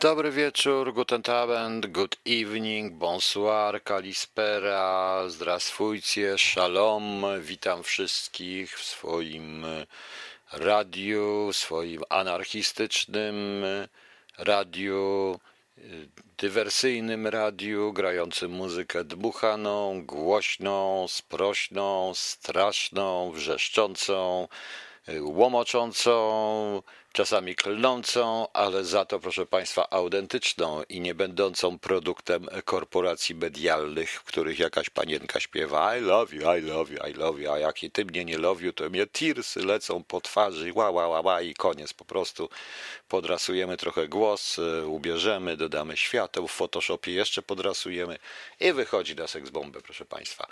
Dobry wieczór, guten Abend, good evening, bonsoir, kalispera, zdrastwujcie, shalom. Witam wszystkich w swoim radiu, swoim anarchistycznym radiu, dywersyjnym radiu, grającym muzykę dmuchaną, głośną, sprośną, straszną, wrzeszczącą, łomoczącą, czasami klnącą, ale za to, proszę Państwa, autentyczną i nie będącą produktem korporacji medialnych, w których jakaś panienka śpiewa I love you, I love you, I love you, a jak ty mnie nie love you, to mnie tirsy lecą po twarzy, ła, ła, ła, ła i koniec. Po prostu podrasujemy trochę głos, ubierzemy, dodamy świateł, w Photoshopie jeszcze podrasujemy i wychodzi na seks bombę, proszę Państwa.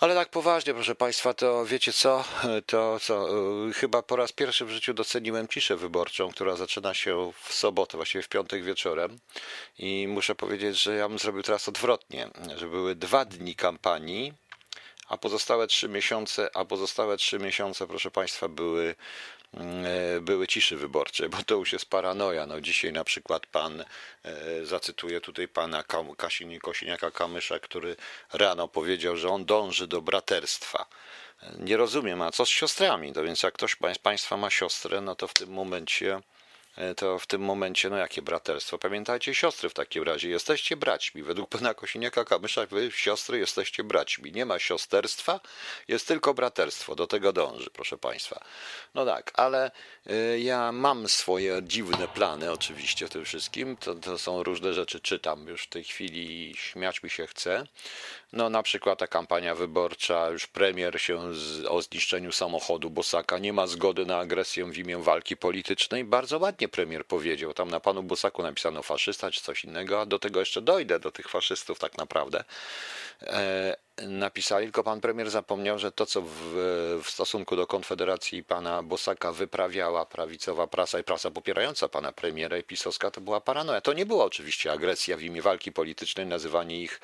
Ale tak poważnie, proszę Państwa, to wiecie co? To co? Chyba po raz pierwszy w życiu doceniłem ciszę wyborczą, która zaczyna się w sobotę, właściwie w piątek wieczorem. I muszę powiedzieć, że ja bym zrobił teraz odwrotnie, że były dwa dni kampanii, a pozostałe trzy miesiące, a pozostałe trzy miesiące, proszę Państwa, były E, były ciszy wyborcze, bo to już jest paranoja. No dzisiaj na przykład pan, e, zacytuję tutaj pana Kosiniaka-Kamysza, który rano powiedział, że on dąży do braterstwa. Nie rozumiem, a co z siostrami? To więc jak ktoś z państwa ma siostrę, no to w tym momencie E, to w tym momencie, no jakie braterstwo? Pamiętajcie siostry w takim razie, jesteście braćmi. Według pana Kosiniaka Kamysza, wy siostry jesteście braćmi. Nie ma siosterstwa, jest tylko braterstwo. Do tego dąży, proszę państwa. No tak, ale e, ja mam swoje dziwne plany oczywiście w tym wszystkim. To, to są różne rzeczy, czytam już w tej chwili, śmiać mi się chce. No na przykład ta kampania wyborcza, już premier się z, o zniszczeniu samochodu Bosaka nie ma zgody na agresję w imię walki politycznej. Bardzo ładnie premier powiedział. Tam na panu Bosaku napisano faszysta czy coś innego, a do tego jeszcze dojdę, do tych faszystów tak naprawdę. E, napisali, tylko pan premier zapomniał, że to, co w, w, stosunku do Konfederacji pana Bosaka wyprawiała prawicowa prasa i prasa popierająca pana premiera i pisowska, to była paranoja. To nie była oczywiście agresja w imię walki politycznej, nazywanie ich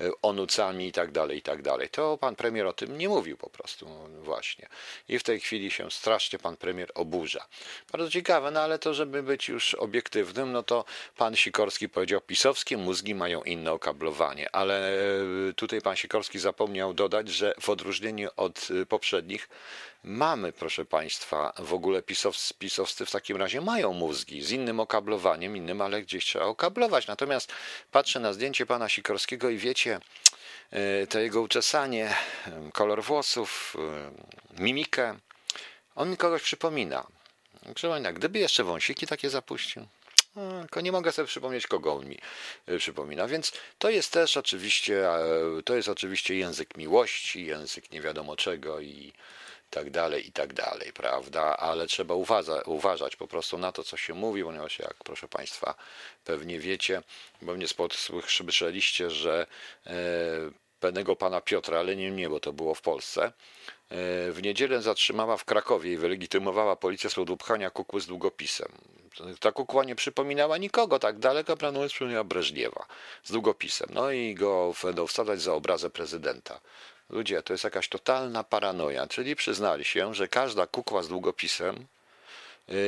e, onucami i tak dalej, i tak dalej. To pan premier o tym nie mówił po prostu, właśnie. I w tej chwili się strasznie pan premier oburza. Bardzo ciekawe, no ale to, żeby być już obiektywnym, no to pan Sikorski powiedział, pisowskie mózgi mają inne okablowanie, ale e, tutaj pan Sikorski Zapomniał dodać, że w odróżnieniu od y, poprzednich mamy, proszę Państwa, w ogóle pisowscy, pisowscy w takim razie mają mózgi z innym okablowaniem, innym, ale gdzieś trzeba okablować. Natomiast patrzę na zdjęcie pana Sikorskiego i wiecie, y, to jego uczesanie, y, kolor włosów, mimikę, on mi kogoś przypomina. Przypomina, gdyby jeszcze wąsiki takie zapuścił. Tylko nie mogę sobie przypomnieć, kogo on mi e, przypomina. Więc to jest też oczywiście, e, to jest oczywiście język miłości, język nie wiadomo czego i tak dalej, i tak dalej, prawda? Ale trzeba uważa, uważać po prostu na to, co się mówi, ponieważ jak, proszę Państwa, pewnie wiecie, bo mnie słyszeliście, że e, pewnego pana Piotra, ale nie mnie, bo to było w Polsce, w niedzielę zatrzymała w Krakowie i wylegitymowała policję z powodu pchania kukły z długopisem. Ta kukła nie przypominała nikogo tak daleko, prawdopodobnie przypominała Breżniewa z długopisem. No i go będą wsadzać za obrazę prezydenta. Ludzie, to jest jakaś totalna paranoja, czyli przyznali się, że każda kukła z długopisem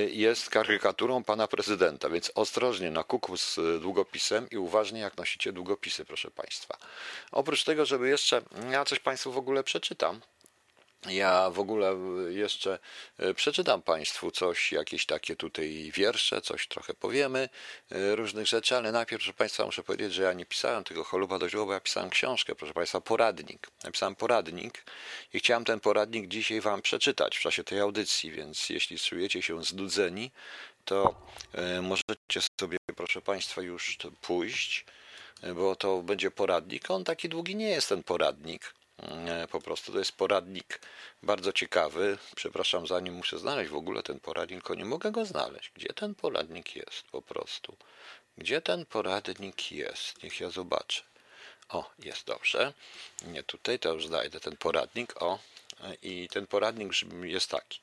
jest karykaturą pana prezydenta, więc ostrożnie na kuku z długopisem i uważnie jak nosicie długopisy, proszę państwa. Oprócz tego, żeby jeszcze, ja coś państwu w ogóle przeczytam, ja w ogóle jeszcze e, przeczytam Państwu coś, jakieś takie tutaj wiersze, coś trochę powiemy, e, różnych rzeczy, ale najpierw, proszę Państwa, muszę powiedzieć, że ja nie pisałem tego choluba do źródła, ja pisałem książkę, proszę Państwa, poradnik. Napisałem poradnik i chciałem ten poradnik dzisiaj Wam przeczytać w czasie tej audycji, więc jeśli czujecie się znudzeni, to e, możecie sobie, proszę Państwa, już pójść, bo to będzie poradnik. On taki długi nie jest ten poradnik po prostu to jest poradnik bardzo ciekawy. Przepraszam, zanim muszę znaleźć w ogóle ten poradnik, nie mogę go znaleźć. Gdzie ten poradnik jest po prostu? Gdzie ten poradnik jest? Niech ja zobaczę. O, jest dobrze. Nie tutaj, to już znajdę ten poradnik. O, i ten poradnik jest taki.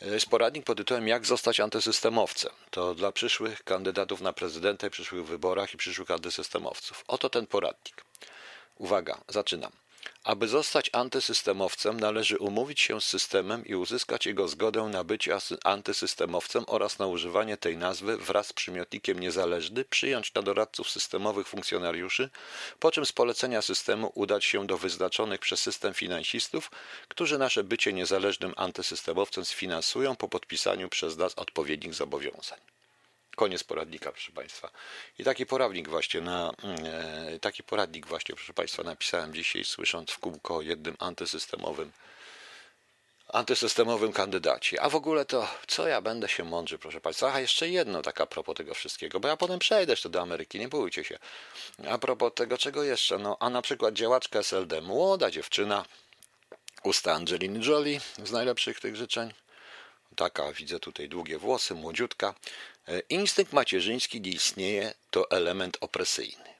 Jest poradnik pod tytułem Jak zostać antysystemowcem. To dla przyszłych kandydatów na prezydenta, przyszłych wyborach i przyszłych antysystemowców. Oto ten poradnik. Uwaga, zaczynam. Aby zostać antysystemowcem, należy umówić się z systemem i uzyskać jego zgodę na bycie antysystemowcem oraz na używanie tej nazwy wraz z przymiotnikiem niezależny, przyjąć na doradców systemowych funkcjonariuszy, po czym z polecenia systemu udać się do wyznaczonych przez system finansistów, którzy nasze bycie niezależnym antysystemowcem sfinansują po podpisaniu przez nas odpowiednich zobowiązań. Koniec poradnika, proszę Państwa. I taki poradnik właśnie na e, taki poradnik właśnie, proszę Państwa, napisałem dzisiaj, słysząc w kółko o jednym antysystemowym antysystemowym kandydacie. A w ogóle to, co ja będę się mądrzy, proszę Państwa. A jeszcze jedno tak a propos tego wszystkiego, bo ja potem przejdę jeszcze do Ameryki, nie bójcie się. A propos tego, czego jeszcze, no, a na przykład działaczka SLD, młoda dziewczyna, usta Angeliny Jolie z najlepszych tych życzeń, taka, widzę tutaj długie włosy, młodziutka. E, instynkt macierzyński nie istnieje, to element opresyjny.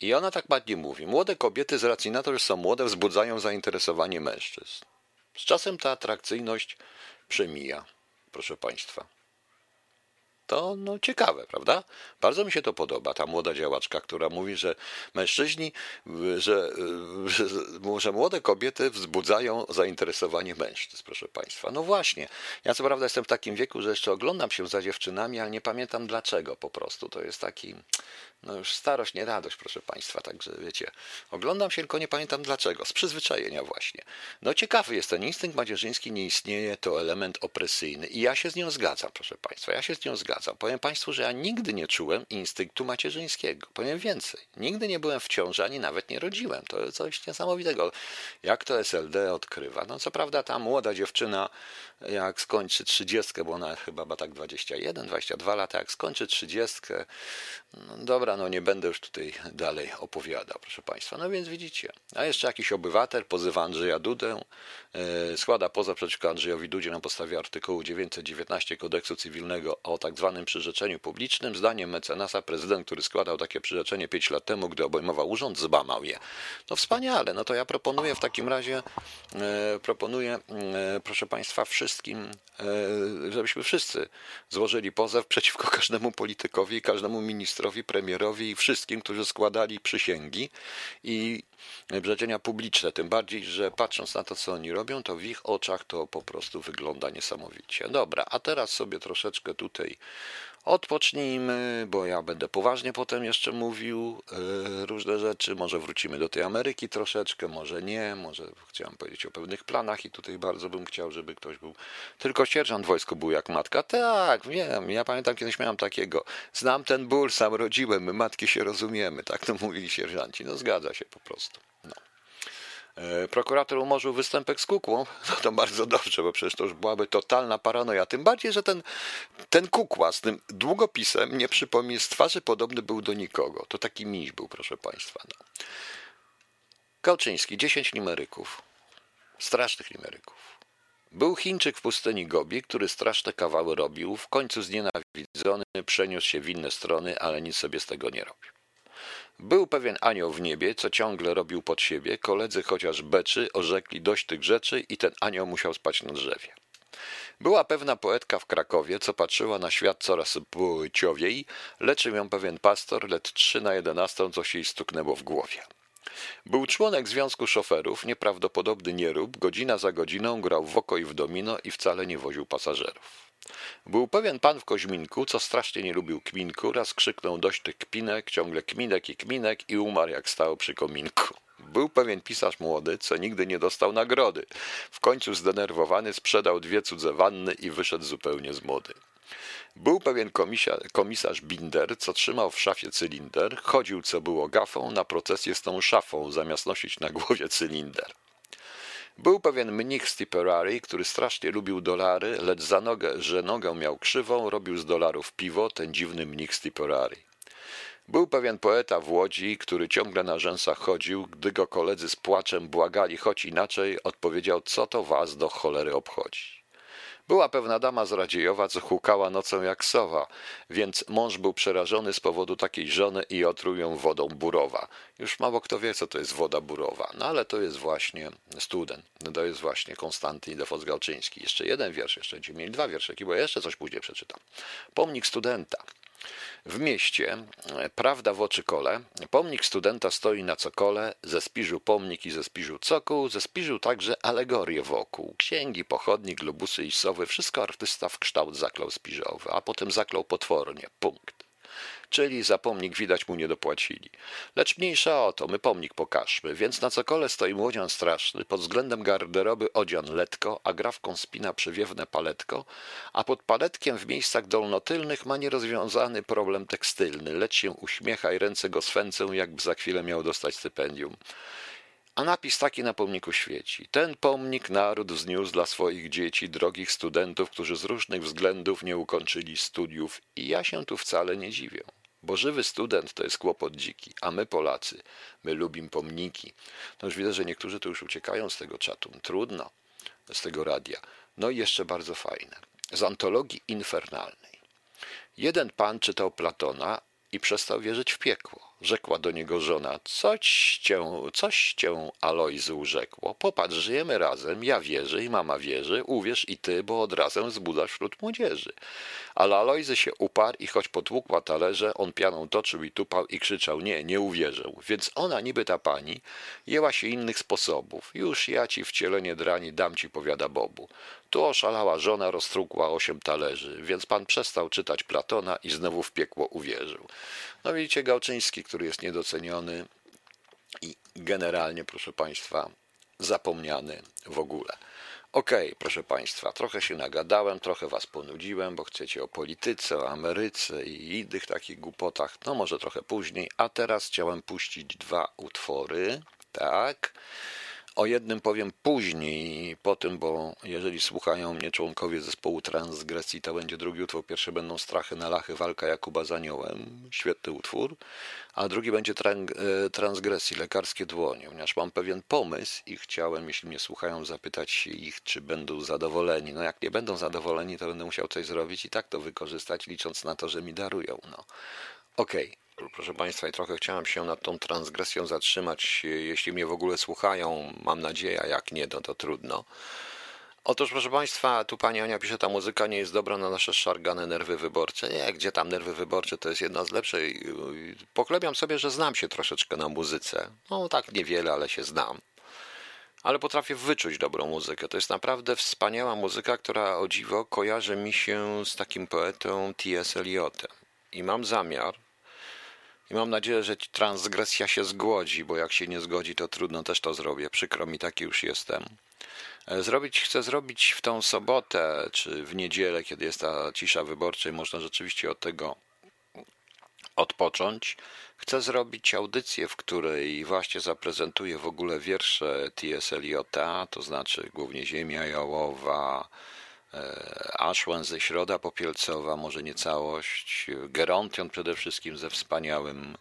I ona tak ładnie mówi. Młode kobiety z racji na to, że są młode, wzbudzają zainteresowanie mężczyzn. Z czasem ta atrakcyjność przemija, proszę Państwa. To no, ciekawe, prawda? Bardzo mi się to podoba, ta młoda działaczka, która mówi, że mężczyźni, że, że, że młode kobiety wzbudzają zainteresowanie mężczyzn, proszę Państwa. No właśnie, ja co prawda jestem w takim wieku, że jeszcze oglądam się za dziewczynami, ale nie pamiętam dlaczego po prostu. To jest taki, no już starość, nie radość, proszę Państwa, także wiecie, oglądam się, tylko nie pamiętam dlaczego, z przyzwyczajenia właśnie. No ciekawy jest ten instynkt macierzyński, nie istnieje, to element opresyjny i ja się z nią zgadzam, proszę Państwa, ja się z nią zgadzam. Powiem Państwu, że ja nigdy nie czułem instynktu macierzyńskiego, powiem więcej, nigdy nie byłem w ciąży, ani nawet nie rodziłem, to coś niesamowitego. Jak to SLD odkrywa? No co prawda ta młoda dziewczyna, jak skończy trzydziestkę, bo ona chyba ma tak 21, 22 lata, jak skończy trzydziestkę, no dobra, no nie będę już tutaj dalej opowiadał, proszę Państwa. No więc widzicie. A jeszcze jakiś obywatel pozywa Andrzeja Dudę, e, składa pozew przeciwko Andrzejowi Dudzie na podstawie artykułu 919 kodeksu cywilnego o tak zwanym przyrzeczeniu publicznym. Zdaniem mecenasa prezydent, który składał takie przyrzeczenie 5 lat temu, gdy obejmował urząd, zbamał je. No wspaniale, no to ja proponuję w takim razie, e, proponuję, e, proszę Państwa, wszystkim, żebyśmy wszyscy złożyli pozew przeciwko każdemu politykowi, każdemu ministrowi, premierowi, i wszystkim, którzy składali przysięgi i brzeżenia publiczne. Tym bardziej, że patrząc na to, co oni robią, to w ich oczach to po prostu wygląda niesamowicie. Dobra, a teraz sobie troszeczkę tutaj Odpocznijmy, bo ja będę poważnie potem jeszcze mówił e, różne rzeczy. Może wrócimy do tej Ameryki troszeczkę, może nie, może chciałem powiedzieć o pewnych planach i tutaj bardzo bym chciał, żeby ktoś był. Tylko sierżant wojsku był jak matka. Tak, wiem, ja pamiętam kiedyś miałem takiego. Znam ten ból, sam rodziłem, my matki się rozumiemy, tak to mówili sierżanci. No zgadza się po prostu. No. E, prokurator umorzył występek z kukłą, no to bardzo dobrze, bo przecież to już byłaby totalna paranoja. Tym bardziej, że ten, ten kukła z tym długopisem, nie przypomnę, z twarzy podobny był do nikogo. To taki miś był, proszę Państwa. No. Kauczyński, 10 limeryków. Strasznych limeryków. Był Chińczyk w pustyni Gobi, który straszne kawały robił. W końcu znienawidzony przeniósł się w inne strony, ale nic sobie z tego nie robił. Był pewien anioł w niebie, co ciągle robił pod siebie. Koledzy chociaż beczy orzekli dość tych rzeczy i ten anioł musiał spać na drzewie. Była pewna poetka w Krakowie, co patrzyła na świat coraz płciowiej, leczył ją pewien pastor, lecz trzy na jedenastą coś jej stuknęło w głowie. Był członek Związku Szoferów, nieprawdopodobny nierób, godzina za godziną grał w oko i w domino i wcale nie woził pasażerów. Był pewien pan w Koźminku, co strasznie nie lubił kminku, raz krzyknął dość tych kminek, ciągle kminek i kminek i umarł jak stał przy kominku. Był pewien pisarz młody, co nigdy nie dostał nagrody. W końcu zdenerwowany sprzedał dwie cudze wanny i wyszedł zupełnie z mody. Był pewien komisarz Binder, co trzymał w szafie cylinder, chodził co było gafą na procesję z tą szafą, zamiast nosić na głowie cylinder. Był pewien mnich z Tipperary, który strasznie lubił dolary, lecz za nogę, że nogę miał krzywą, robił z dolarów piwo, ten dziwny mnich z Tipperary. Był pewien poeta w Łodzi, który ciągle na rzęsach chodził, gdy go koledzy z płaczem błagali choć inaczej, odpowiedział, co to was do cholery obchodzi. Była pewna dama z Radziejowa, co hukała nocą jak sowa, więc mąż był przerażony z powodu takiej żony i otruł ją wodą burowa. Już mało kto wie, co to jest woda burowa, no ale to jest właśnie student, to jest właśnie Konstanty Ildefoc Gałczyński. Jeszcze jeden wiersz, jeszcze będziemy mieli dwa wiersze, bo jeszcze coś później przeczytam. Pomnik studenta. W mieście, prawda w oczy kole, pomnik studenta stoi na cokole, ze spiżu pomnik i ze spiżu cokół, ze spiżu także alegorie wokół. Księgi, pochodni, globusy i sowy, wszystko artysta w kształt zaklał spiżowy, a potem zaklał potwornie. Punkt czyli za pomnik widać mu nie dopłacili. Lecz mniejsza o to, my pomnik pokażmy, więc na cokole stoi młodzian straszny, pod względem garderoby odzian letko, a grawką spina przewiewne paletko, a pod paletkiem w miejscach dolnotylnych ma nierozwiązany problem tekstylny, lecz się uśmiecha i ręce go swęcą, jakby za chwilę miał dostać stypendium. A napis taki na pomniku świeci. Ten pomnik naród wzniósł dla swoich dzieci, drogich studentów, którzy z różnych względów nie ukończyli studiów i ja się tu wcale nie dziwię. Bo żywy student to jest kłopot dziki, a my Polacy, my lubimy pomniki. No już widzę, że niektórzy tu już uciekają z tego czatu. Trudno, z tego radia. No i jeszcze bardzo fajne. Z antologii infernalnej. Jeden pan czytał Platona i przestał wierzyć w piekło. Rzekła do niego żona, coś cię, coś cię Alojzy urzekło. Popatrz, żyjemy razem, ja wierzę i mama wierzy, uwierz i ty, bo od razem wzbudzasz wśród młodzieży. Ale Alojzy się uparł i choć potłukła talerze, on pianą toczył i tupał i krzyczał, nie, nie uwierzę. Więc ona, niby ta pani, jęła się innych sposobów. Już ja ci wcielenie drani dam ci, powiada Bobu. Tu oszalała żona, roztrukła osiem talerzy, więc pan przestał czytać Platona i znowu w piekło uwierzył. No widzicie, Gałczyński, który jest niedoceniony i generalnie, proszę Państwa, zapomniany w ogóle. Okej, okay, proszę Państwa, trochę się nagadałem, trochę Was ponudziłem, bo chcecie o polityce, o Ameryce i innych takich głupotach, no może trochę później, a teraz chciałem puścić dwa utwory, tak. O jednym powiem później, po tym, bo jeżeli słuchają mnie członkowie zespołu Transgresji, to będzie drugi utwór. Pierwszy będą Strachy na lachy, walka Jakuba z aniołem, świetny utwór, a drugi będzie e, Transgresji, lekarskie dłonie, ponieważ mam pewien pomysł i chciałem, jeśli mnie słuchają, zapytać ich, czy będą zadowoleni. No jak nie będą zadowoleni, to będę musiał coś zrobić i tak to wykorzystać, licząc na to, że mi darują. No. Okej. Okay. Proszę Państwa, i trochę chciałem się nad tą transgresją zatrzymać, jeśli mnie w ogóle słuchają, mam nadzieję, a jak nie, to, to trudno. Otóż, proszę Państwa, tu Pani Ania pisze, ta muzyka nie jest dobra na nasze szargane nerwy wyborcze. Nie, gdzie tam nerwy wyborcze, to jest jedna z lepszych. Poklebiam sobie, że znam się troszeczkę na muzyce. No tak niewiele, ale się znam. Ale potrafię wyczuć dobrą muzykę. To jest naprawdę wspaniała muzyka, która o dziwo kojarzy mi się z takim poetą T.S. Eliotem. I mam zamiar, i mam nadzieję, że transgresja się zgodzi, bo jak się nie zgodzi, to trudno też to zrobię. Przykro mi, taki już jestem. E, zrobić, chcę zrobić w tą sobotę, czy w niedzielę, kiedy jest ta cisza wyborcza i można rzeczywiście od tego odpocząć. Chcę zrobić audycję, w której właśnie zaprezentuję w ogóle wiersze T.S. Eliota, to znaczy głównie Ziemia Jałowa, Ashwan ze Środa Popielcowa, może nie całość, Gerontion przede wszystkim ze wspaniałym,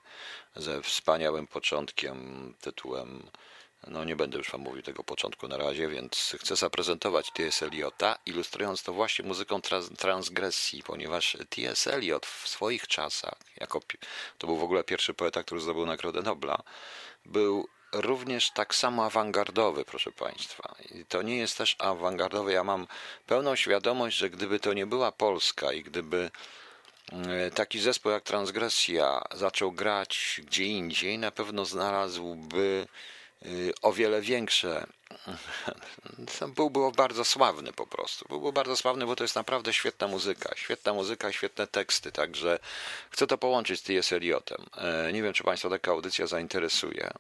ze wspaniałym początkiem, tytułem no nie będę już wam mówił tego początku na razie, więc chcę zaprezentować T.S. Eliota, ilustrując to właśnie muzyką trans transgresji, ponieważ T.S. Eliot w swoich czasach, jako to był w ogóle pierwszy poeta, który zdobył Nagrodę Nobla, był również tak samo awangardowy, proszę Państwa. I to nie jest też awangardowy. Ja mam pełną świadomość, że gdyby to nie była Polska i gdyby e, taki zespół jak Transgresja zaczął grać gdzie indziej, na pewno znalazłby o wiele większe. Byłby bardzo sławny po prostu. Byłby bardzo sławny, bo to jest naprawdę świetna muzyka. Świetna muzyka, świetne teksty. Także chcę to połączyć z T.S. Eliotem. E, nie wiem, czy Państwa taka audycja zainteresuje.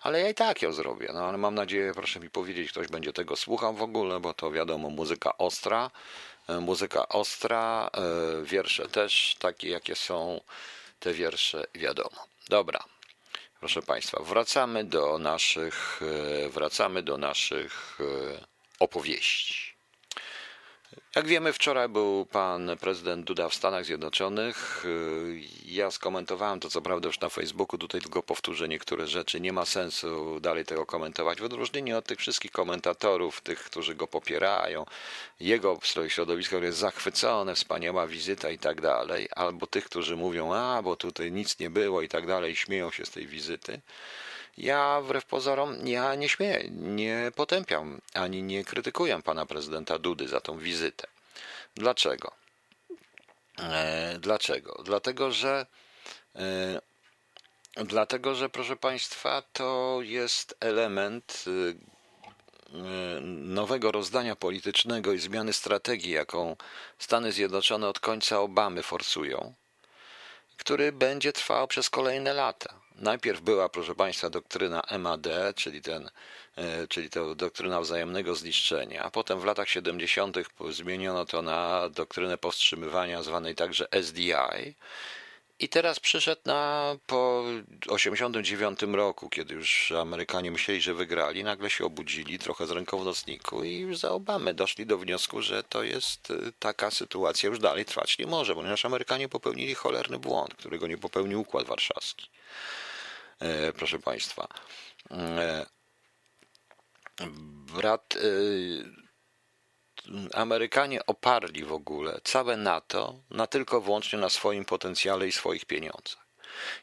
Ale ja i tak ją zrobię. No ale mam nadzieję, proszę mi powiedzieć, ktoś będzie tego słuchał w ogóle, bo to wiadomo, muzyka ostra. E, muzyka ostra, e, wiersze też takie, jakie są te wiersze, wiadomo. Dobra. Proszę Państwa, wracamy do naszych, e, wracamy do naszych opowieści. Jak wiemy, wczoraj był pan prezydent Duda w Stanach Zjednoczonych. Ja skomentowałem to, co prawda, już na Facebooku. Tutaj tylko powtórzę niektóre rzeczy. Nie ma sensu dalej tego komentować. W odróżnieniu od tych wszystkich komentatorów, tych, którzy go popierają, jego środowisko jest zachwycone, wspaniała wizyta i tak dalej, albo tych, którzy mówią, a bo tutaj nic nie było i tak dalej, śmieją się z tej wizyty. Ja wbrew pozorom ja nie śmieję, nie potępiam ani nie krytykuję pana prezydenta Dudy za tą wizytę. Dlaczego? E, dlaczego? Dlatego, że e, dlatego, że proszę Państwa, to jest element nowego rozdania politycznego i zmiany strategii, jaką Stany Zjednoczone od końca Obamy forsują, który będzie trwał przez kolejne lata. Najpierw była, proszę Państwa, doktryna MAD, czyli, ten, e, czyli to doktryna wzajemnego zniszczenia. Potem w latach 70. zmieniono to na doktrynę powstrzymywania, zwanej także SDI. I teraz przyszedł na po 89 roku, kiedy już Amerykanie myśleli, że wygrali, nagle się obudzili trochę z ręką w nocniku i już za Obamy doszli do wniosku, że to jest y, taka sytuacja już dalej trwać nie może, ponieważ Amerykanie popełnili cholerny błąd, którego nie popełnił Układ Warszawski. E, proszę Państwa. E, brat y, Amerykanie oparli w ogóle całe NATO na tylko wyłącznie na swoim potencjale i swoich pieniądzach.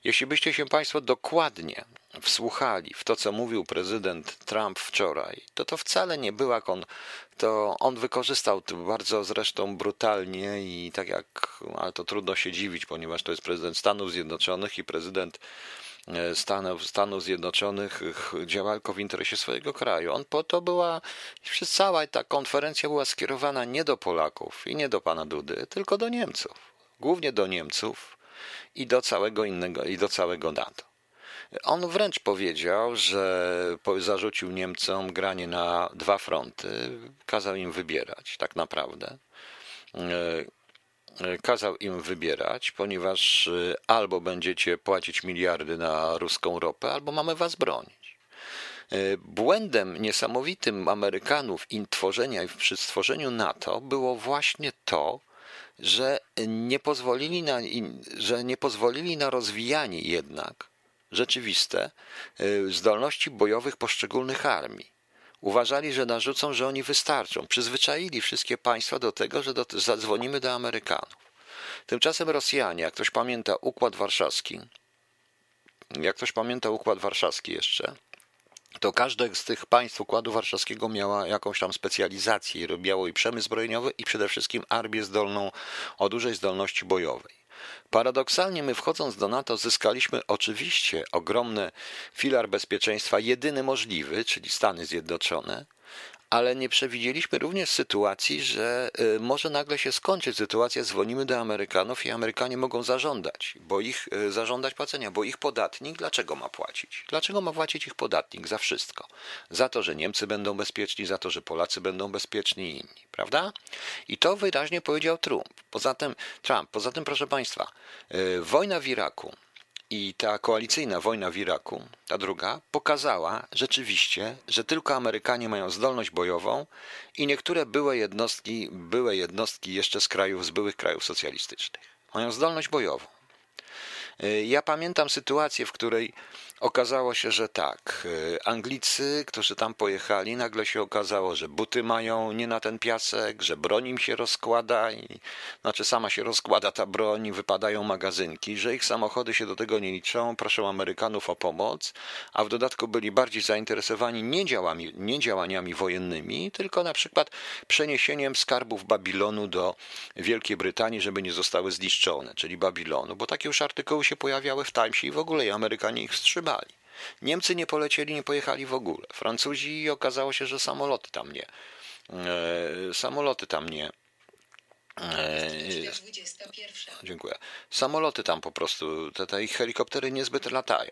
Jeśli byście się Państwo dokładnie wsłuchali w to, co mówił prezydent Trump wczoraj, to to wcale nie była kon. To on wykorzystał to bardzo zresztą brutalnie i tak jak, ale to trudno się dziwić, ponieważ to jest prezydent Stanów Zjednoczonych i prezydent Stanów, Stanów Zjednoczonych działa tylko w interesie swojego kraju. On po to była, cała ta konferencja była skierowana nie do Polaków i nie do pana Dudy, tylko do Niemców. Głównie do Niemców i do całego innego, i do całego NATO. On wręcz powiedział, że zarzucił Niemcom granie na dwa fronty, kazał im wybierać tak naprawdę e, kazał im wybierać, ponieważ e, albo będziecie płacić miliardy na ruską ropę, albo mamy was bronić. E, błędem niesamowitym Amerykanów i tworzenia, przy stworzeniu NATO było właśnie to, że nie pozwolili na, że nie pozwolili na rozwijanie jednak rzeczywiste zdolności bojowych poszczególnych armii. Uważali, że narzucą, że oni wystarczą. Przyzwyczaili wszystkie państwa do tego, że do, zadzwonimy do Amerykanów. Tymczasem Rosjanie, jak ktoś pamięta Układ Warszawski, jak ktoś pamięta Układ Warszawski jeszcze, to każde z tych państw Układu Warszawskiego miała jakąś tam specjalizację robiło i przemysł zbrojeniowy i przede wszystkim armię zdolną o dużej zdolności bojowej. Paradoksalnie my wchodząc do NATO zyskaliśmy oczywiście ogromny filar bezpieczeństwa, jedyny możliwy, czyli Stany Zjednoczone, ale nie przewidzieliśmy również sytuacji, że y, może nagle się skończyć sytuacja, dzwonimy do Amerykanów i Amerykanie mogą zażądać, bo ich y, zażądać płacenia, bo ich podatnik dlaczego ma płacić? Dlaczego ma płacić ich podatnik za wszystko? Za to, że Niemcy będą bezpieczni, za to, że Polacy będą bezpieczni i inni, prawda? I to wyraźnie powiedział Trump. Poza tym, Trump, poza tym proszę Państwa, y, wojna w Iraku i ta koalicyjna wojna w Iraku, ta druga, pokazała rzeczywiście, że tylko Amerykanie mają zdolność bojową i niektóre były jednostki, były jednostki jeszcze z krajów, z byłych krajów socjalistycznych. Mają zdolność bojową. Y, ja pamiętam sytuację, w której Okazało się, że tak. Y, Anglicy, którzy tam pojechali, nagle się okazało, że buty mają nie na ten piasek, że broń im się rozkłada, i, znaczy sama się rozkłada ta broń, wypadają magazynki, że ich samochody się do tego nie liczą, proszą Amerykanów o pomoc, a w dodatku byli bardziej zainteresowani nie, działami, nie działaniami wojennymi, tylko na przykład przeniesieniem skarbów Babilonu do Wielkiej Brytanii, żeby nie zostały zniszczone, czyli Babilonu, bo takie już artykuły się pojawiały w Timesie i w ogóle i Amerykanie ich wstrzymali. Niemcy nie polecieli, nie pojechali w ogóle. Francuzi okazało się, że samoloty tam nie. E, samoloty tam nie. E, dziękuję. Samoloty tam po prostu, te, te ich helikoptery niezbyt latają.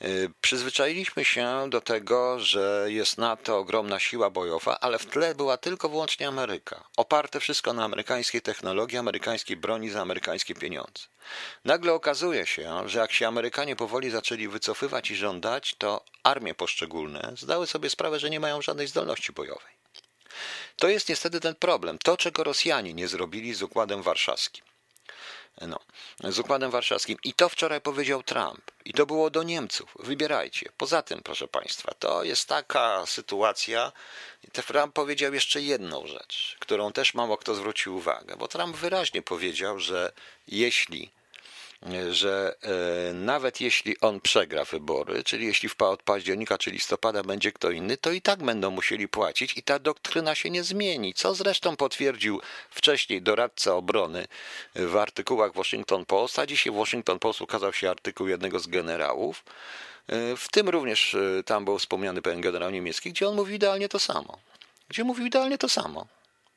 E, przyzwyczailiśmy się do tego, że jest NATO ogromna siła bojowa, ale w tle była tylko wyłącznie Ameryka. Oparte wszystko na amerykańskiej technologii, amerykańskiej broni za amerykańskie pieniądze. Nagle okazuje się, że jak się Amerykanie powoli zaczęli wycofywać i żądać, to armie poszczególne zdały sobie sprawę, że nie mają żadnej zdolności bojowej. To jest niestety ten problem. To, czego Rosjanie nie zrobili z Układem Warszawskim. No, z Układem Warszawskim. I to wczoraj powiedział Trump. I to było do Niemców. Wybierajcie. Poza tym, proszę Państwa, to jest taka sytuacja. Trump powiedział jeszcze jedną rzecz, którą też mało kto zwrócił uwagę, bo Trump wyraźnie powiedział, że jeśli że e, nawet jeśli on przegra wybory, czyli jeśli od października czy listopada będzie kto inny, to i tak będą musieli płacić i ta doktryna się nie zmieni, co zresztą potwierdził wcześniej doradca obrony w artykułach Washington Post, a dzisiaj w Washington Post ukazał się artykuł jednego z generałów, e, w tym również e, tam był wspomniany pewien generał niemiecki, gdzie on mówi idealnie to samo. Gdzie mówił idealnie to samo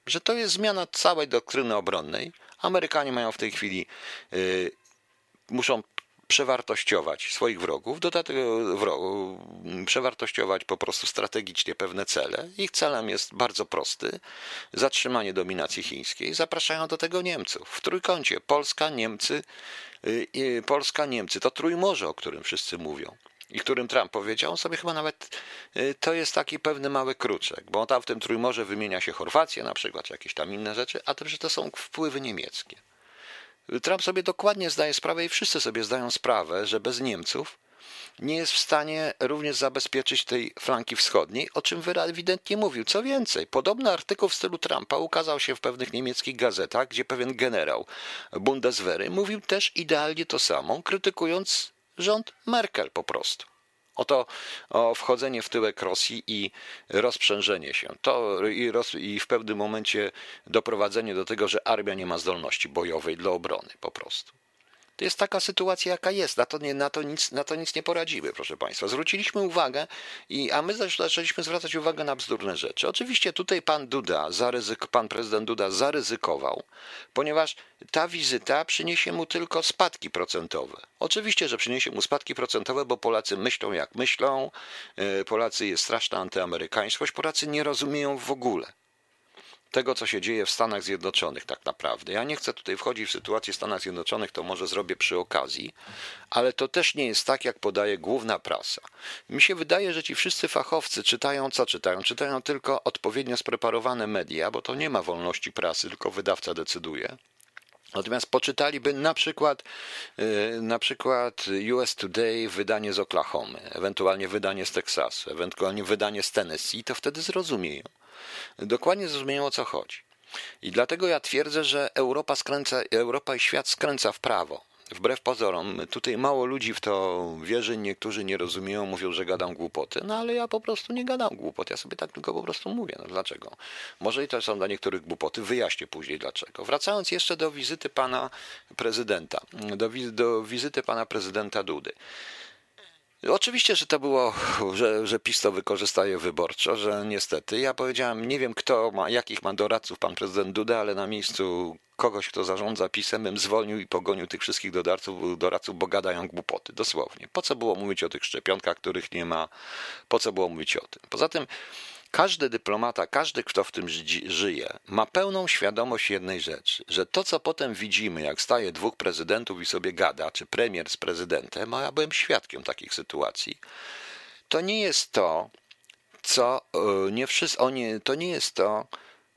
że to jest zmiana całej doktryny obronnej. Amerykanie mają w tej chwili, muszą przewartościować swoich wrogów, do tego wrogu, przewartościować po prostu strategicznie pewne cele. Ich celem jest bardzo prosty: zatrzymanie dominacji chińskiej. Zapraszają do tego Niemców. W trójkącie Polska, Niemcy, y, Polska, Niemcy to trójmorze, o którym wszyscy mówią i którym Trump powiedział, on sobie chyba nawet y, to jest taki pewny mały kruczek, bo tam w tym trójmorze wymienia się Chorwację na przykład, czy jakieś tam inne rzeczy, a to, że to są wpływy niemieckie. Trump sobie dokładnie zdaje sprawę i wszyscy sobie zdają sprawę, że bez Niemców nie jest w stanie również zabezpieczyć tej flanki wschodniej, o czym ewidentnie mówił. Co więcej, podobny artykuł w stylu Trumpa ukazał się w pewnych niemieckich gazetach, gdzie pewien generał Bundeswehry mówił też idealnie to samo, krytykując rząd Merkel po prostu. Oto o wchodzenie w tyłek Rosji i rozprzężenie się. To i, roz, i w pewnym momencie doprowadzenie do tego, że armia nie ma zdolności bojowej dla obrony po prostu. To jest taka sytuacja, jaka jest. Na to, nie, na, to nic, na to nic nie poradzimy, proszę Państwa. Zwróciliśmy uwagę, i, a my zaczęliśmy zwracać uwagę na bzdurne rzeczy. Oczywiście tutaj pan Duda, zaryzyk, pan prezydent Duda zaryzykował, ponieważ ta wizyta przyniesie mu tylko spadki procentowe. Oczywiście, że przyniesie mu spadki procentowe, bo Polacy myślą jak myślą, e, Polacy jest straszna antyamerykańskość, Polacy nie rozumieją w ogóle tego, co się dzieje w Stanach Zjednoczonych, tak naprawdę. Ja nie chcę tutaj wchodzić w sytuację Stanach Zjednoczonych, to może zrobię przy okazji, ale to też nie jest tak, jak podaje główna prasa. Mi się wydaje, że ci wszyscy fachowcy czytają, co czytają? Czytają tylko odpowiednio spreparowane media, bo to nie ma wolności prasy, tylko wydawca decyduje. Natomiast poczytaliby na przykład, y, na przykład US Today, wydanie z Oklahomy, ewentualnie wydanie z Teksasu, ewentualnie wydanie z Tennessee, to wtedy zrozumieją dokładnie zrozumieją o co chodzi. I dlatego ja twierdzę, że Europa, skręca, Europa i świat skręca w prawo. Wbrew pozorom, tutaj mało ludzi w to wierzy, niektórzy nie rozumieją, mówią, że gadam głupoty, no ale ja po prostu nie gadam głupot, ja sobie tak tylko po prostu mówię. No dlaczego? Może i to są dla niektórych głupoty, wyjaśnię później dlaczego. Wracając jeszcze do wizyty pana prezydenta, do, do wizyty pana prezydenta Dudy. Oczywiście, że to było, że, że PiS to wykorzystaje wyborczo, że niestety. Ja powiedziałem, nie wiem kto ma, jakich ma doradców pan prezydent Duda, ale na miejscu kogoś, kto zarządza PiSem, bym zwolnił i pogonił tych wszystkich doradców, doradców, bo gadają głupoty, dosłownie. Po co było mówić o tych szczepionkach, których nie ma? Po co było mówić o tym? Poza tym każdy dyplomata, każdy, kto w tym żyje, ma pełną świadomość jednej rzeczy, że to, co potem widzimy, jak staje dwóch prezydentów i sobie gada, czy premier z prezydentem, a ja byłem świadkiem takich sytuacji, to nie jest to, co e, nie wszyscy, to nie jest to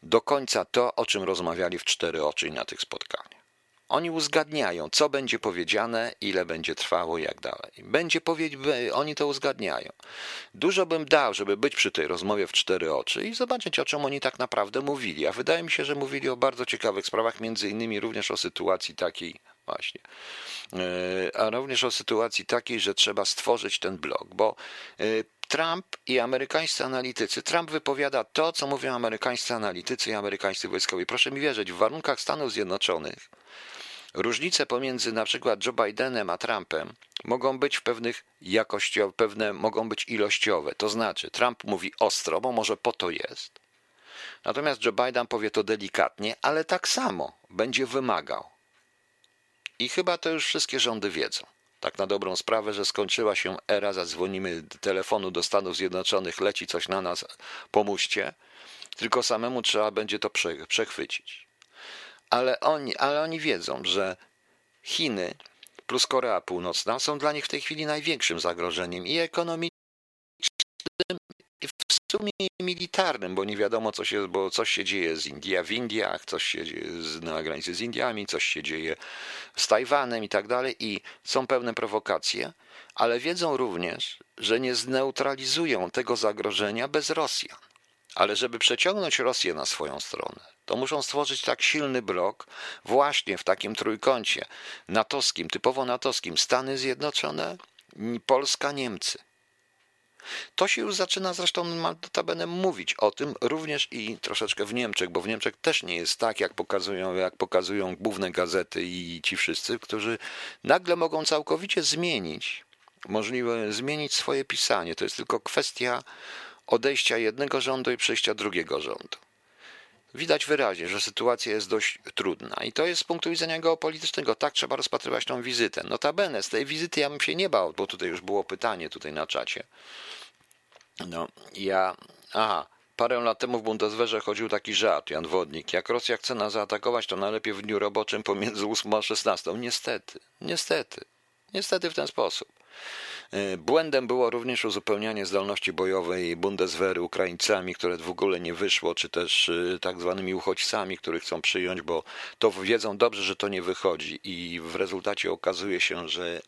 do końca to, o czym rozmawiali w cztery oczy na tych spotkaniach. Oni uzgadniają, co będzie powiedziane, ile będzie trwało i jak dalej. Będzie powiedzi, oni to uzgadniają. Dużo bym dał, żeby być przy tej rozmowie w cztery oczy i zobaczyć, o czym oni tak naprawdę mówili. A wydaje mi się, że mówili o bardzo ciekawych sprawach, między innymi również o sytuacji takiej, właśnie, e, a również o sytuacji takiej, że trzeba stworzyć ten blok, bo e, Trump i amerykańscy analitycy. Trump wypowiada to, co mówią amerykańscy analitycy i amerykańscy wojskowi. Proszę mi wierzyć, w warunkach Stanów Zjednoczonych Różnice pomiędzy na przykład Joe Bidenem a Trumpem mogą być w pewnych jakościowych, pewne mogą być ilościowe. To znaczy, Trump mówi ostro, bo może po to jest. Natomiast Joe Biden powie to delikatnie, ale tak samo będzie wymagał. I chyba to już wszystkie rządy wiedzą. Tak na dobrą sprawę, że skończyła się era, zadzwonimy telefonu do Stanów Zjednoczonych, leci coś na nas, pomóżcie. Tylko samemu trzeba będzie to przechwycić ale oni, ale oni wiedzą, że Chiny plus Korea Północna są dla nich w tej chwili największym zagrożeniem i ekonomicznym, i w sumie militarnym, bo nie wiadomo, co się, bo coś się dzieje z India w Indiach, coś się dzieje na granicy z Indiami, coś się dzieje z Tajwanem i tak dalej, i są pewne prowokacje, ale wiedzą również, że nie zneutralizują tego zagrożenia bez Rosjan. Ale żeby przeciągnąć Rosję na swoją stronę, To muszą stworzyć tak silny blok właśnie w takim trójkącie natowskim, typowo natowskim. Stany Zjednoczone, Polska, Niemcy. To się już zaczyna zresztą notabene mówić o tym również i troszeczkę w Niemczech, bo w Niemczech też nie jest tak, jak pokazują, jak pokazują główne gazety i ci wszyscy, którzy nagle mogą całkowicie zmienić, możliwe zmienić swoje pisanie. To jest tylko kwestia odejścia jednego rządu i przejścia drugiego rządu. Widać wyraźnie, że sytuacja jest dość trudna i to jest z punktu widzenia geopolitycznego. Tak trzeba rozpatrywać tą wizytę. Notabene, z tej wizyty ja bym się nie bał, bo tutaj już było pytanie tutaj na czacie. No, ja... Aha, Parę lat temu w Bundeswehrze chodził taki żart, Jan Wodnik. Jak Rosja chce nas zaatakować, to najlepiej w dniu roboczym pomiędzy 8 a 16. Niestety, niestety, niestety w ten sposób. E, błędem było również uzupełnianie zdolności bojowej Bundeswehry Ukraińcami, które w ogóle nie wyszło, czy też e, tak zwanymi uchodźcami, których chcą przyjąć, bo to wiedzą dobrze, że to nie wychodzi i w rezultacie okazuje się, że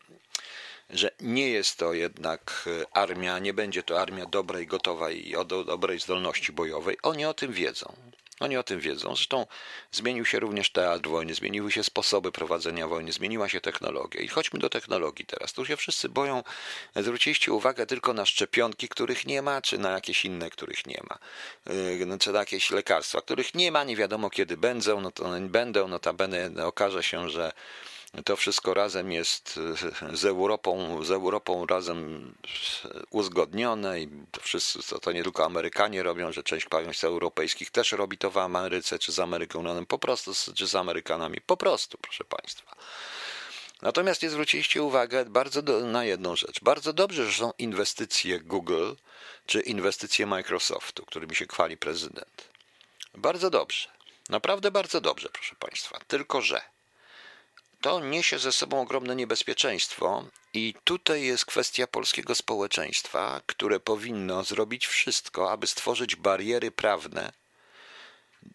że nie jest to jednak e, armia, nie będzie to armia dobrej, gotowej i o dobrej zdolności bojowej. Oni o tym wiedzą. Oni o tym wiedzą. Zresztą zmienił się również teatr wojny, zmieniły się sposoby prowadzenia wojny, zmieniła się technologia. I chodźmy do technologii teraz. Tu się wszyscy boją. Zwróciliście uwagę tylko na szczepionki, których nie ma, czy na jakieś inne, których nie ma. Yy, czy na jakieś lekarstwa, których nie ma, nie wiadomo kiedy będą, no to będą, notabene okaże się, że to wszystko razem jest e, z Europą, z Europą razem uzgodnione i to, wszyscy, to, to nie tylko Amerykanie robią, że część państw europejskich też robi to w Ameryce, czy z Amerykanami, po prostu, czy z Amerykanami, po prostu, proszę Państwa. Natomiast nie zwróciliście uwagę bardzo do, na jedną rzecz. Bardzo dobrze, że są inwestycje Google czy inwestycje Microsoftu, którymi się chwali prezydent. Bardzo dobrze. Naprawdę bardzo dobrze, proszę Państwa. Tylko, że to niesie ze sobą ogromne niebezpieczeństwo, i tutaj jest kwestia polskiego społeczeństwa, które powinno zrobić wszystko, aby stworzyć bariery prawne,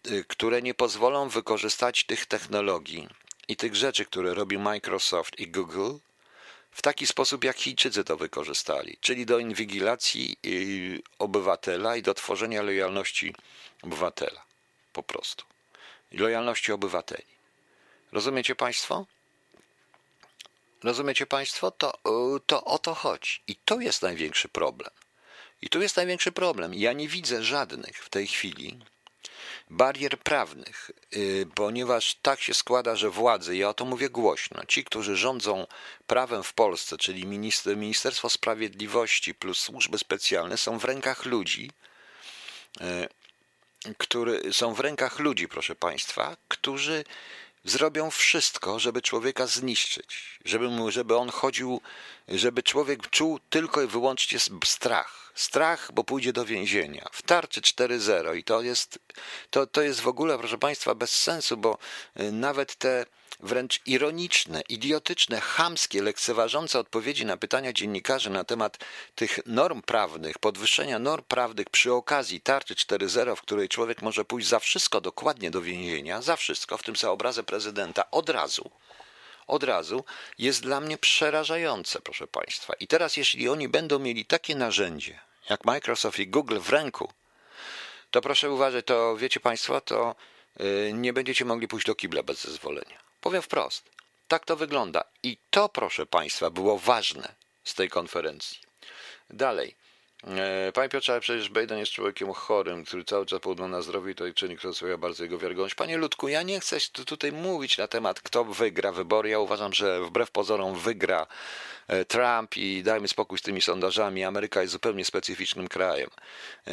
y, które nie pozwolą wykorzystać tych technologii i tych rzeczy, które robi Microsoft i Google, w taki sposób, jak Chińczycy to wykorzystali, czyli do inwigilacji y, obywatela i do tworzenia lojalności obywatela. Po prostu. Lojalności obywateli. Rozumiecie Państwo? Rozumiecie Państwo? To, y, to o to chodzi. I to jest największy problem. I tu jest największy problem. Ja nie widzę żadnych w tej chwili barier prawnych, y, ponieważ tak się składa, że władze, ja o to mówię głośno, ci, którzy rządzą prawem w Polsce, czyli Ministerstwo Sprawiedliwości plus służby specjalne, są w rękach ludzi, y, które są w rękach ludzi, proszę Państwa, którzy zrobią wszystko, żeby człowieka zniszczyć, żeby, mu, żeby on chodził, żeby człowiek czuł tylko i wyłącznie strach. Strach, bo pójdzie do więzienia. W tarczy 4.0 i to jest, to, to jest w ogóle, proszę Państwa, bez sensu, bo y, nawet te wręcz ironiczne, idiotyczne, chamskie, lekceważące odpowiedzi na pytania dziennikarzy na temat tych norm prawnych, podwyższenia norm prawnych przy okazji tarczy 4.0, w której człowiek może pójść za wszystko dokładnie do więzienia, za wszystko, w tym za obrazę prezydenta, od razu, od razu, jest dla mnie przerażające, proszę Państwa. I teraz, jeśli oni będą mieli takie narzędzie, jak Microsoft i Google w ręku, to proszę uważać, to wiecie Państwo, to y, nie będziecie mogli pójść do kibla bez zezwolenia. Powiem wprost. Tak to wygląda. I to, proszę Państwa, było ważne z tej konferencji. Dalej. E, panie Piotrze, ale przecież Biden jest człowiekiem chorym, który cały czas podgląda na zdrowie i to czynnik, sprawia bardzo jego wiarygodność. Panie Ludku, ja nie chcę tutaj mówić na temat, kto wygra wybory. Ja uważam, że wbrew pozorom wygra E, Trump i dajmy spokój z tymi sondażami. Ameryka jest zupełnie specyficznym krajem. E,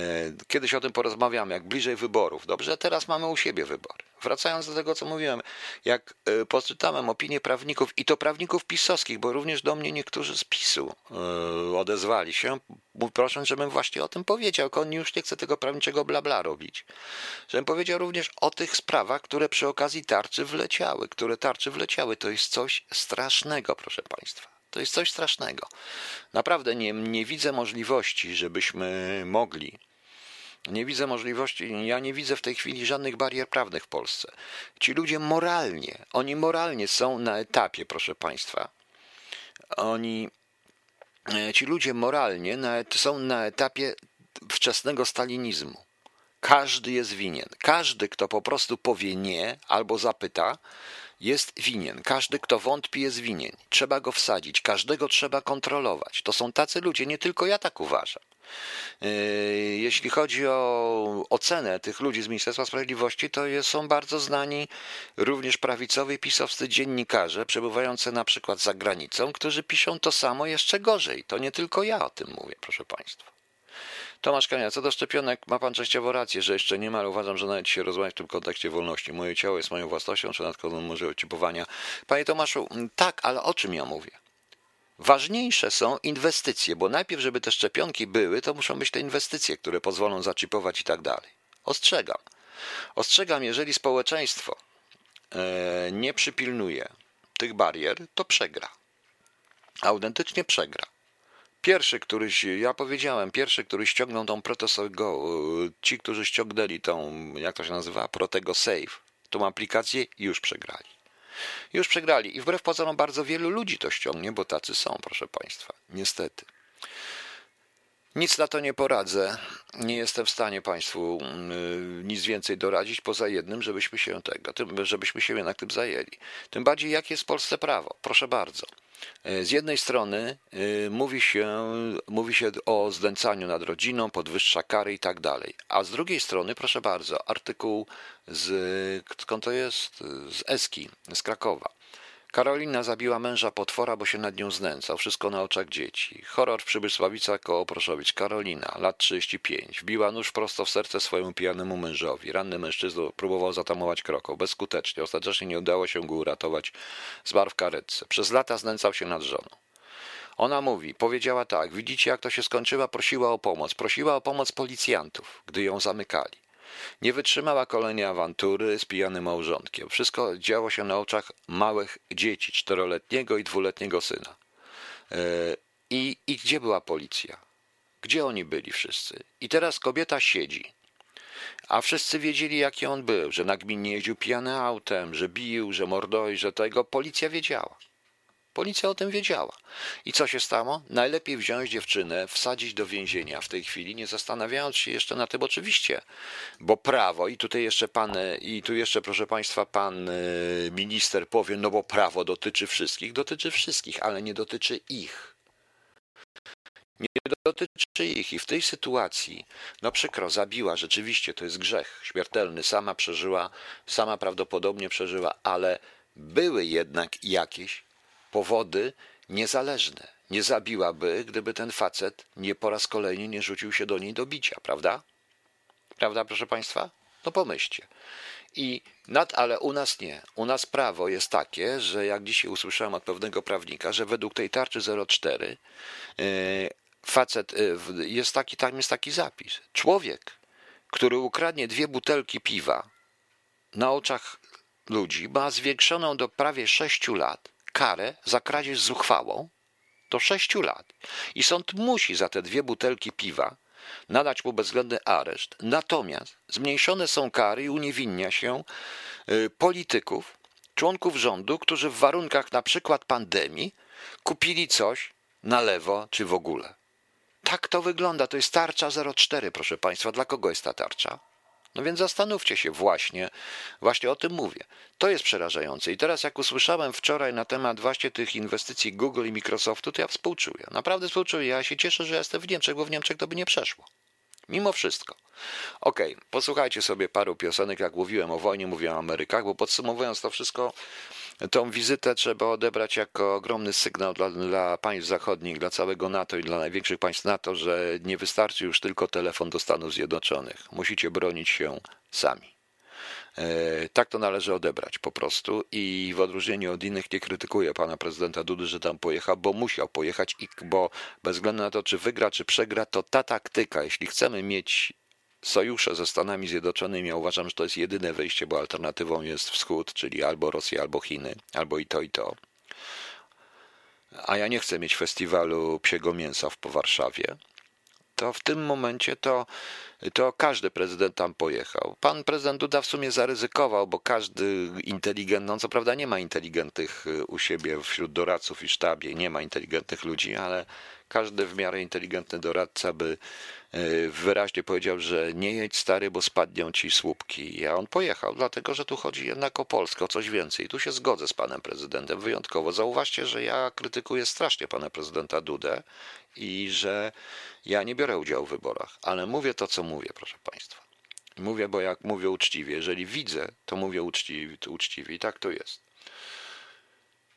kiedyś o tym porozmawiamy, jak bliżej wyborów. Dobrze, teraz mamy u siebie wybory. Wracając do tego, co mówiłem, jak e, poczytałem opinie prawników, i to prawników pisowskich, bo również do mnie niektórzy z PiSu odezwali się, prosząc, żebym właśnie o tym powiedział. On już nie chce tego prawniczego blabla robić. Żebym powiedział również o tych sprawach, które przy okazji tarczy wleciały, które tarczy wleciały. To jest coś strasznego, proszę Państwa. To jest coś strasznego. Naprawdę nie, nie widzę możliwości, żebyśmy mogli. Nie widzę możliwości, ja nie widzę w tej chwili żadnych barier prawnych w Polsce. Ci ludzie moralnie, oni moralnie są na etapie, proszę Państwa. Oni, e, ci ludzie moralnie na, są na etapie wczesnego stalinizmu. Każdy jest winien. Każdy, kto po prostu powie nie albo zapyta, jest winien. Każdy, kto wątpi, jest winien. Trzeba go wsadzić. Każdego trzeba kontrolować. To są tacy ludzie, nie tylko ja tak uważam. Yy, jeśli chodzi o ocenę tych ludzi z Ministerstwa Sprawiedliwości, to są bardzo znani również prawicowi pisowscy dziennikarze, przebywający na przykład za granicą, którzy piszą to samo jeszcze gorzej. To nie tylko ja o tym mówię, proszę Państwa. Tomasz Kania, co do szczepionek, ma pan częściowo rację, że jeszcze nie ma, uważam, że nawet się rozmawiać w tym kontekście wolności. Moje ciało jest moją własnością, czy nadkładną może ocipowania. Panie Tomaszu, tak, ale o czym ja mówię? Ważniejsze są inwestycje, bo najpierw, żeby te szczepionki były, to muszą być te inwestycje, które pozwolą zaczipować i tak dalej. Ostrzegam. Ostrzegam, jeżeli społeczeństwo e, nie przypilnuje tych barier, to przegra. Autentycznie przegra. Pierwszy, któryś, ja powiedziałem, pierwszy, który ściągnął tą Protego, ci, którzy ściągnęli tą, jak to się nazywa, Protego Save, tą aplikację, już przegrali. Już przegrali i wbrew pozorom bardzo wielu ludzi to ściągnie, bo tacy są, proszę Państwa, niestety. Nic na to nie poradzę. Nie jestem w stanie Państwu mm, nic więcej doradzić, poza jednym, żebyśmy się tego, żebyśmy się jednak tym zajęli. Tym bardziej, jakie jest w Polsce prawo. Proszę bardzo. E, z jednej strony e, mówi się, mówi się o zdęcaniu nad rodziną, podwyższa kary i tak dalej. A z drugiej strony, proszę bardzo, artykuł z, skąd to jest? Z Eski, z Krakowa. Karolina zabiła męża potwora, bo się nad nią znęcał. Wszystko na oczach dzieci. Horror Przybysławica koło Proszowicz. Karolina, lat 35. Wbiła nóż prosto w serce swojemu pijanemu mężowi. Ranny mężczyzna próbował zatamować kroką. Bezskutecznie. Ostatecznie nie udało się go uratować. Zmarł w karetce. Przez lata znęcał się nad żoną. Ona mówi, powiedziała tak, widzicie jak to się skończyła, prosiła o pomoc. Prosiła o pomoc policjantów, gdy ją zamykali. Nie wytrzymała kolejnej awantury z pijanym małżonkiem. Wszystko działo się na oczach małych dzieci, czteroletniego i dwuletniego syna. E, I, I gdzie była policja? Gdzie oni byli wszyscy? I teraz kobieta siedzi. A wszyscy wiedzieli, jaki on był, że nagminnie jeździł pijany autem, że bił, że mordoi, że tego. Policja wiedziała. Policja o tym wiedziała. I co się stało? Najlepiej wziąć dziewczynę, wsadzić do więzienia w tej chwili, nie zastanawiając się jeszcze na tym oczywiście, bo prawo, i tutaj jeszcze pan, i tu jeszcze proszę państwa, pan e, minister powie, no bo prawo dotyczy wszystkich, dotyczy wszystkich, ale nie dotyczy ich. Nie dotyczy ich i w tej sytuacji, no przykro, zabiła, rzeczywiście to jest grzech śmiertelny, sama przeżyła, sama prawdopodobnie przeżyła, ale były jednak jakieś powody niezależne. Nie zabiłaby, gdyby ten facet nie po raz kolejny nie rzucił się do niej do bicia, prawda? Prawda, proszę Państwa? No pomyślcie. I nad, ale u nas nie. U nas prawo jest takie, że jak dzisiaj usłyszałem od pewnego prawnika, że według tej tarczy 04 yy, facet yy, jest taki, tam jest taki zapis. Człowiek, który ukradnie dwie butelki piwa na oczach ludzi, ma zwiększoną do prawie 6 lat karę za kradzież zuchwałą do sześciu lat. I sąd musi za te dwie butelki piwa nadać mu bezwzględny areszt. Natomiast zmniejszone są kary i uniewinnia się y, polityków, członków rządu, którzy w warunkach na przykład pandemii kupili coś na lewo czy w ogóle. Tak to wygląda. To jest tarcza 04, proszę Państwa. Dla kogo jest ta tarcza? No więc zastanówcie się właśnie, właśnie o tym mówię. To jest przerażające. I teraz jak usłyszałem wczoraj na temat właśnie tych inwestycji Google i Microsoftu, to ja współczuję. Naprawdę współczuję. Ja się cieszę, że jestem w Niemczech, bo w Niemczech to by nie przeszło. Mimo wszystko. Okej, okay, posłuchajcie sobie paru piosenek, jak mówiłem o wojnie, mówiłem o Amerykach, bo podsumowując to wszystko, tą wizytę trzeba odebrać jako ogromny sygnał dla, dla państw zachodnich, dla całego NATO i dla największych państw NATO, że nie wystarczy już tylko telefon do Stanów Zjednoczonych. Musicie bronić się sami. E, tak to należy odebrać po prostu i w odróżnieniu od innych nie krytykuję pana prezydenta Dudy, że tam pojechał, bo musiał pojechać, i, bo bez względu na to, czy wygra, czy przegra, to ta taktyka, jeśli chcemy mieć sojusze ze Stanami Zjednoczonymi, ja uważam, że to jest jedyne wyjście, bo alternatywą jest wschód, czyli albo Rosja, albo Chiny, albo i to, i to. A ja nie chcę mieć festiwalu psiego mięsa w po Warszawie, to w tym momencie to, to każdy prezydent tam pojechał. Pan prezydent Duda w sumie zaryzykował, bo każdy inteligentny, no co prawda nie ma inteligentnych u siebie wśród doradców i sztabie, nie ma inteligentnych ludzi, ale każdy w miarę inteligentny doradca by e, wyraźnie powiedział, że nie jedź stary, bo spadną ci słupki. A on pojechał, dlatego że tu chodzi jednak o Polskę, o coś więcej. Tu się zgodzę z panem prezydentem wyjątkowo. Zauważcie, że ja krytykuję strasznie pana prezydenta Dudę i że ja nie biorę udziału w wyborach, ale mówię to, co mówię, proszę państwa. Mówię, bo jak mówię uczciwie, jeżeli widzę, to mówię uczciwie, uczciwie i tak to jest.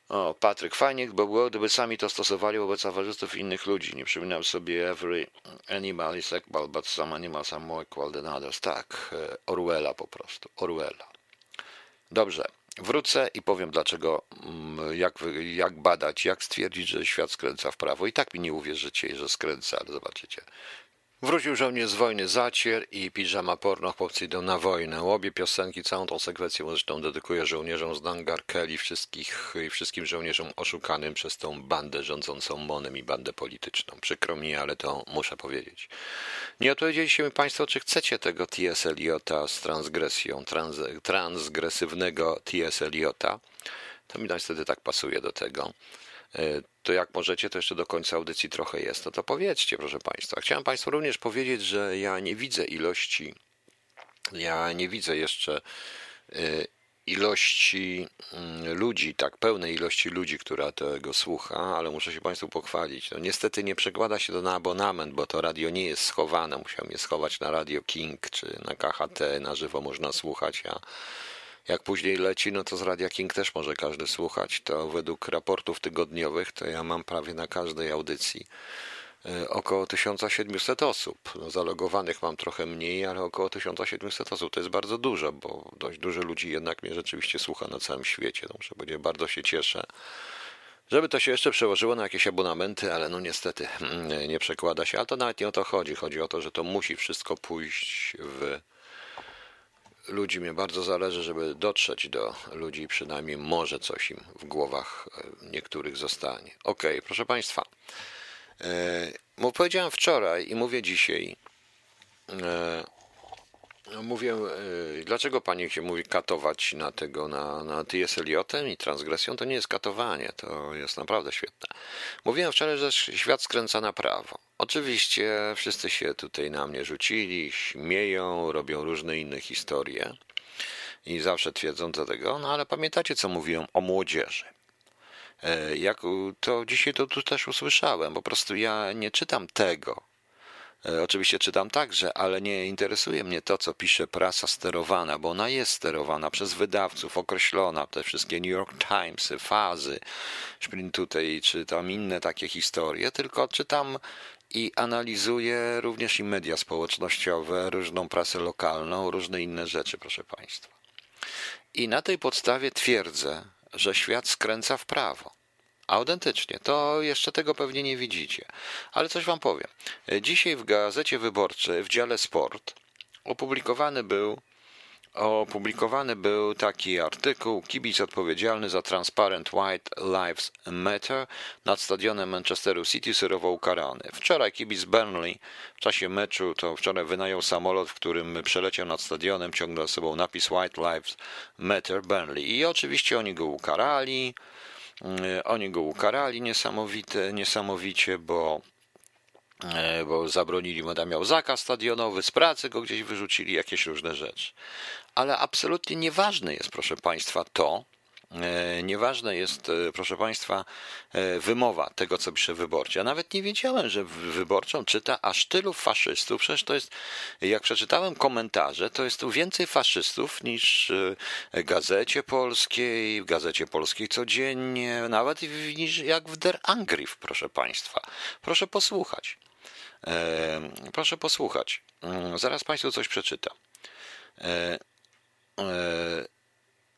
O, Patryk, fajnie by było, gdyby sami to stosowali wobec awarzystów innych ludzi. Nie przypominam sobie every animal is equal, but some animals are more equal than others. Tak, e, Orwella po prostu, Orwella. Dobrze, wrócę i powiem dlaczego, mm, jak, jak badać, jak stwierdzić, że świat skręca w prawo. I tak mi nie uwierzycie, że skręca, ale zobaczycie. Wrócił żołnierz z wojny Zacier i piżama porno chłopcy idą na wojnę. Łobie piosenki, całą tą sekwencję zresztą dedykuję żołnierzom z Dangar Kelly, wszystkich, i wszystkim żołnierzom oszukanym przez tą bandę rządzącą Monem i bandę polityczną. Przykro mi, ale to muszę powiedzieć. Nie odpowiedzieliście mi Państwo, czy chcecie tego T.S. Eliota z transgresją, trans, transgresywnego T.S. Eliota. To mi niestety tak pasuje do tego. E, to jak możecie, to jeszcze do końca audycji trochę jest, no to powiedzcie, proszę Państwa. Chciałem Państwu również powiedzieć, że ja nie widzę ilości, ja nie widzę jeszcze e, ilości mm, ludzi, tak pełnej ilości ludzi, która tego słucha, ale muszę się Państwu pochwalić. No niestety nie przekłada się to na abonament, bo to radio nie jest schowane. Musiałem je schować na Radio King czy na KHT, na żywo można słuchać, a jak później leci, no to z Radia King też może każdy słuchać. To według raportów tygodniowych, to ja mam prawie na każdej audycji e, około 1700 osób. No, zalogowanych mam trochę mniej, ale około 1700 osób to jest bardzo dużo, bo dość dużo ludzi jednak mnie rzeczywiście słucha na całym świecie. No, muszę powiedzieć, bardzo się cieszę. Żeby to się jeszcze przełożyło na jakieś abonamenty, ale no niestety mm, nie przekłada się. Ale to nawet nie o to chodzi. Chodzi o to, że to musi wszystko pójść w ludzi mnie bardzo zależy, żeby dotrzeć do ludzi, przynajmniej może coś im w głowach e, niektórych zostanie. Ok, proszę Państwa. E, powiedziałem wczoraj i mówię dzisiaj. E, mówię, e, dlaczego pani się mówi katować na tego, na, na T.S. Eliotem i transgresją? To nie jest katowanie, to jest naprawdę świetne. Mówiłem wczoraj, że świat skręca na prawo. Oczywiście wszyscy się tutaj na mnie rzucili, śmieją, robią różne inne historie i zawsze twierdzą do tego, no ale pamiętacie, co mówiłem o młodzieży. E, jak to dzisiaj to tu też usłyszałem, po prostu ja nie czytam tego, E, oczywiście czytam także, ale nie interesuje mnie to, co pisze prasa sterowana, bo ona jest sterowana przez wydawców, określona, te wszystkie New York Times, fazy, Sprint tutaj, czy tam inne takie historie, tylko czytam i analizuję również i media społecznościowe, różną prasę lokalną, różne inne rzeczy, proszę Państwa. I na tej podstawie twierdzę, że świat skręca w prawo. Autentycznie, to jeszcze tego pewnie nie widzicie. Ale coś wam powiem. Dzisiaj w Gazecie Wyborczej w dziale Sport opublikowany był opublikowany był taki artykuł Kibic odpowiedzialny za Transparent White Lives Matter nad stadionem Manchesteru City surowo ukarany. Wczoraj kibic Burnley w czasie meczu to wczoraj wynajął samolot, w którym przeleciał nad stadionem, ciągnął z sobą napis White Lives Matter Burnley. I oczywiście oni go ukarali. E, oni go ukarali niesamowite, niesamowicie, bo, e, bo zabronili mu, miał zakaz stadionowy, z pracy go gdzieś wyrzucili, jakieś różne rzeczy. Ale absolutnie nieważne jest, proszę Państwa, to, E, nieważne jest, e, proszę Państwa, e, wymowa tego, co pisze wyborczy. Ja nawet nie wiedziałem, że wyborczą czyta aż tylu faszystów. Przecież to jest, jak przeczytałem komentarze, to jest tu więcej faszystów niż w Gazecie Polskiej, w Gazecie Polskiej codziennie, nawet niż jak w Der Angriff, proszę Państwa. Proszę posłuchać. Proszę posłuchać. Mm, zaraz Państwu coś przeczytam.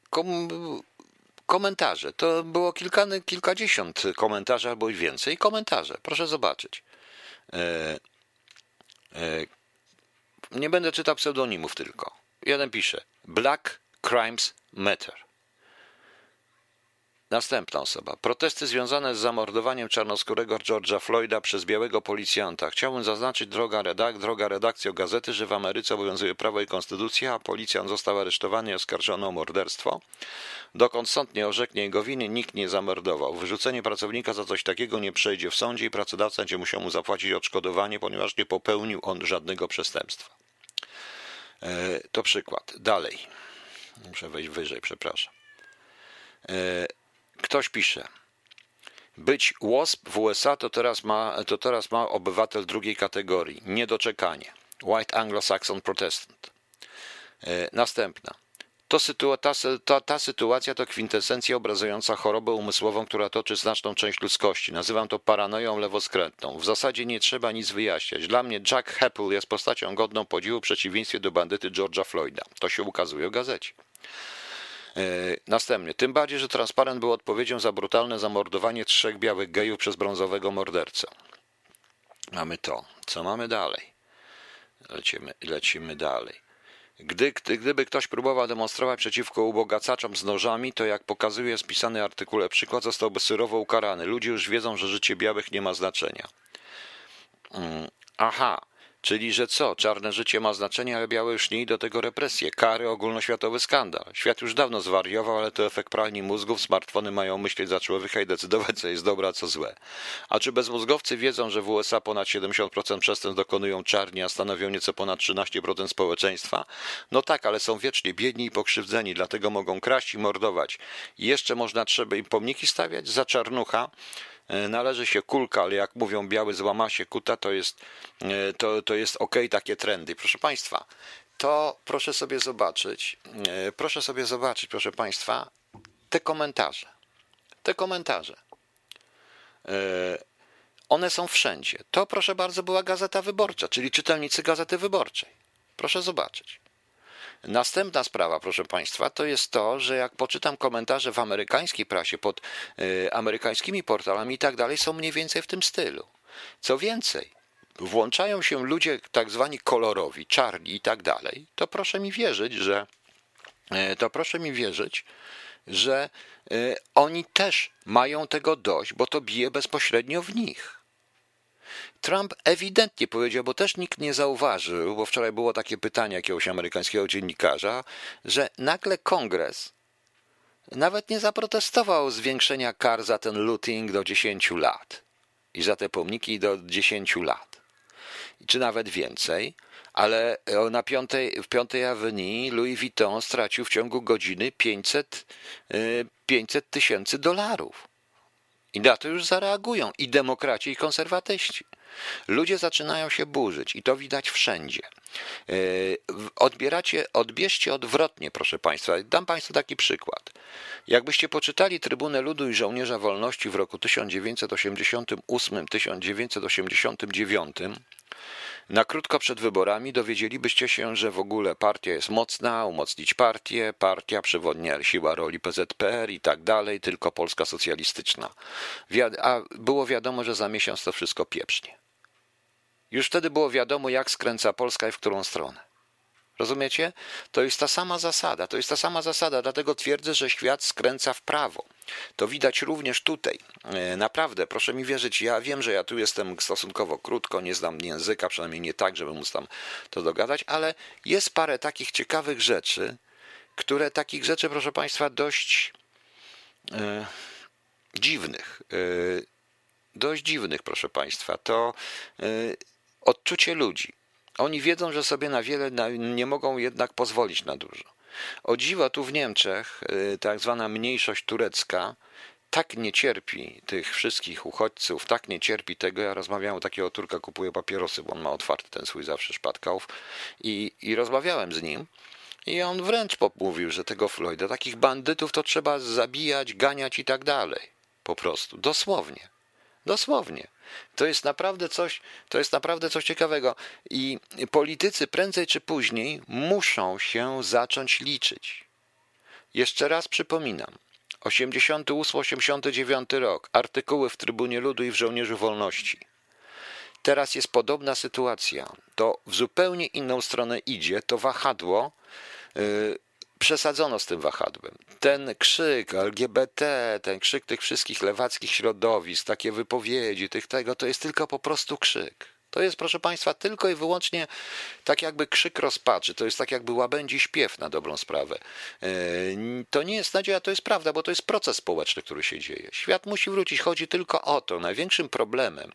Kom komentarze. To było kilka, kilkadziesiąt komentarzy albo i więcej. Komentarze, proszę zobaczyć. E, e, nie będę czytał pseudonimów tylko. Jeden pisze: Black Crimes Matter. Następna osoba. Protesty związane z zamordowaniem czarnoskórego George'a Floyda przez białego policjanta. Chciałbym zaznaczyć, droga, redak droga gazety, że w Ameryce obowiązuje prawo i konstytucja, a policjant został aresztowany i oskarżony o morderstwo. Dokąd sąd nie orzeknie jego winy, nikt nie zamordował. Wyrzucenie pracownika za coś takiego nie przejdzie w sądzie i pracodawca będzie musiał mu zapłacić odszkodowanie, ponieważ nie popełnił on żadnego przestępstwa. E, to przykład. Dalej. Muszę wejść wyżej, przepraszam. Ktoś pisze. Być WASP w USA to teraz ma, to teraz ma obywatel drugiej kategorii. Niedoczekanie. White Anglo-Saxon Protestant. E, następna. To sytua ta, ta, ta, sytuacja to kwintesencja obrazująca chorobę umysłową, która toczy znaczną część ludzkości. Nazywam to paranoją lewoskrętną. W zasadzie nie trzeba nic wyjaśniać. Dla mnie Jack Heppel jest postacią godną podziwu w przeciwieństwie do bandyty George'a Floyda. To się ukazuje w gazecie. E, następnie, tym bardziej, że transparent był odpowiedzią za brutalne zamordowanie trzech białych gejów przez brązowego mordercę. Mamy to. Co mamy dalej? Lecimy, lecimy dalej. Gdy, gdy, gdyby ktoś próbował demonstrować przeciwko ubogacaczom z nożami, to jak pokazuje spisany artykule przykład, zostałby surowo ukarany. Ludzie już wiedzą, że życie białych nie ma znaczenia. Mm, aha, Czyli, że co? Czarne życie ma znaczenie, ale białe już nie i do tego represje, kary, ogólnoświatowy skandal. Świat już dawno zwariował, ale to efekt pralni mózgów. Smartfony mają myśleć za człowieka i decydować, co jest dobre, a co złe. A czy bezmózgowcy wiedzą, że w USA ponad 70% przestępstw dokonują czarni, a stanowią nieco ponad 13% społeczeństwa? No tak, ale są wiecznie biedni i pokrzywdzeni, dlatego mogą kraść i mordować. I jeszcze można trzeba im pomniki stawiać za czarnucha, należy się kulka, ale jak mówią biały złama się kuta, to jest, e, to, to jest ok, takie trendy. Proszę Państwa, to proszę sobie zobaczyć, e, proszę sobie zobaczyć, proszę Państwa, te komentarze. Te komentarze. One są wszędzie. To, proszę bardzo, była Gazeta Wyborcza, czyli czytelnicy Gazety Wyborczej. Proszę zobaczyć. Następna sprawa, proszę Państwa, to jest to, że jak poczytam komentarze w amerykańskiej prasie, pod y, amerykańskimi portalami i tak dalej, są mniej więcej w tym stylu. Co więcej, włączają się ludzie tak zwani kolorowi, czarni i tak dalej, to proszę mi wierzyć, że y, to proszę mi wierzyć, że y, oni też mają tego dość, bo to bije bezpośrednio w nich. Trump ewidentnie powiedział, bo też nikt nie zauważył, bo wczoraj było takie pytanie jakiegoś amerykańskiego dziennikarza, że nagle kongres nawet nie zaprotestował zwiększenia kar za ten looting do 10 lat i za te pomniki do 10 lat, czy nawet więcej, ale na piątej, w piątej Avenue Louis Vuitton stracił w ciągu godziny 500 y, tysięcy dolarów. I na to już zareagują i demokraci, i konserwatyści. Ludzie zaczynają się burzyć i to widać wszędzie. E, odbieracie, odbierzcie odwrotnie, proszę Państwa. Dam Państwu taki przykład. Jakbyście poczytali Trybunę Ludu i Żołnierza Wolności w roku 1988-1989, na krótko przed wyborami dowiedzielibyście się, że w ogóle partia jest mocna, umocnić partię, partia przewodnia siła roli PZPR i tak dalej, tylko Polska socjalistyczna. A było wiadomo, że za miesiąc to wszystko pieprznie. Już wtedy było wiadomo, jak skręca Polska i w którą stronę. Rozumiecie? To jest ta sama zasada, to jest ta sama zasada, dlatego twierdzę, że świat skręca w prawo. To widać również tutaj. E, naprawdę, proszę mi wierzyć, ja wiem, że ja tu jestem stosunkowo krótko, nie znam języka, przynajmniej nie tak, żeby móc tam to dogadać, ale jest parę takich ciekawych rzeczy, które takich rzeczy, proszę Państwa, dość e, dziwnych. E, dość dziwnych, proszę Państwa. To odczucie ludzi. Oni wiedzą, że sobie na wiele nie mogą jednak pozwolić na dużo. O dziwo tu w Niemczech y, tak zwana mniejszość turecka tak nie cierpi tych wszystkich uchodźców, tak nie cierpi tego. Ja rozmawiałem takiego Turka, kupuje papierosy, bo on ma otwarty ten swój zawsze szpatkałów i, i rozmawiałem z nim. I on wręcz mówił, że tego Floyda, takich bandytów to trzeba zabijać, ganiać i tak dalej. Po prostu, dosłownie. Dosłownie. To jest naprawdę coś, to jest naprawdę coś ciekawego. I politycy prędzej czy później muszą się zacząć liczyć. Jeszcze raz przypominam. 88-89 rok. Artykuły w Trybunie Ludu i w Żołnierzu Wolności. Teraz jest podobna sytuacja. To w zupełnie inną stronę idzie. To wahadło yy, przesadzono z tym wahadłem. Ten krzyk LGBT, ten krzyk tych wszystkich lewackich środowisk, takie wypowiedzi, tych tego, to jest tylko po prostu krzyk. To jest, proszę Państwa, tylko i wyłącznie tak jakby krzyk rozpaczy, to jest tak jakby łabędzi śpiew na dobrą sprawę. E, to nie jest nadzieja, to jest prawda, bo to jest proces społeczny, który się dzieje. Świat musi wrócić, chodzi tylko o to. Największym problemem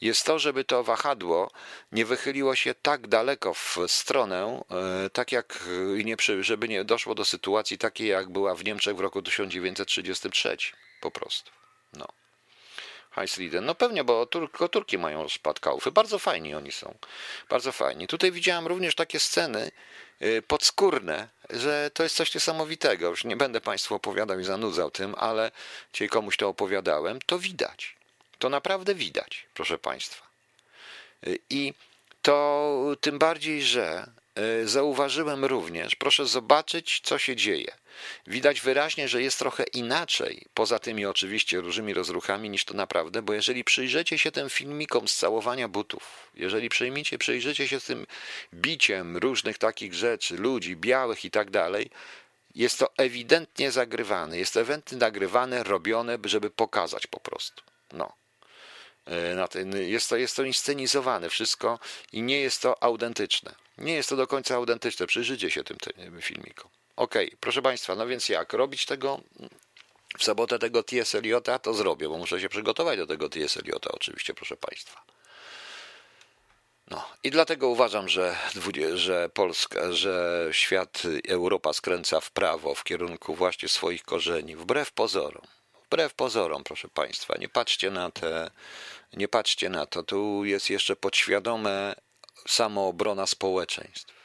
jest to, żeby to wahadło nie wychyliło się tak daleko w stronę, e, tak jak i nie, żeby nie doszło do sytuacji takiej, jak była w Niemczech w roku 1933. Po prostu. No. Heisliden. No pewnie, bo tylko Turki mają spadkaufy. Bardzo fajni oni są. Bardzo fajni. Tutaj widziałem również takie sceny y, podskórne, że to jest coś niesamowitego. Już nie będę Państwu opowiadał i zanudzał tym, ale dzisiaj komuś to opowiadałem. To widać. To naprawdę widać, proszę Państwa. Y, I to tym bardziej, że y, zauważyłem również, proszę zobaczyć, co się dzieje. Widać wyraźnie, że jest trochę inaczej, poza tymi oczywiście różnymi rozruchami, niż to naprawdę, bo jeżeli przyjrzycie się tym filmikom z całowania butów, jeżeli przyjmiecie, przyjrzycie się tym biciem różnych takich rzeczy, ludzi białych i tak dalej, jest to ewidentnie zagrywane, jest ewidentnie nagrywane, robione, żeby pokazać po prostu. No. E, jest to, jest to inscenizowane wszystko i nie jest to autentyczne. Nie jest to do końca autentyczne. Przyjrzyjcie się tym, tym filmikom. Okej, okay, proszę Państwa, no więc jak robić tego w sobotę tego T.S. Eliota, to zrobię, bo muszę się przygotować do tego T.S. Eliota, oczywiście, proszę Państwa. No i dlatego uważam, że, że Polska, że świat, Europa skręca w prawo w kierunku właśnie swoich korzeni, wbrew pozorom. Wbrew pozorom, proszę Państwa, nie patrzcie na te, nie patrzcie na to. Tu jest jeszcze podświadome samoobrona społeczeństw.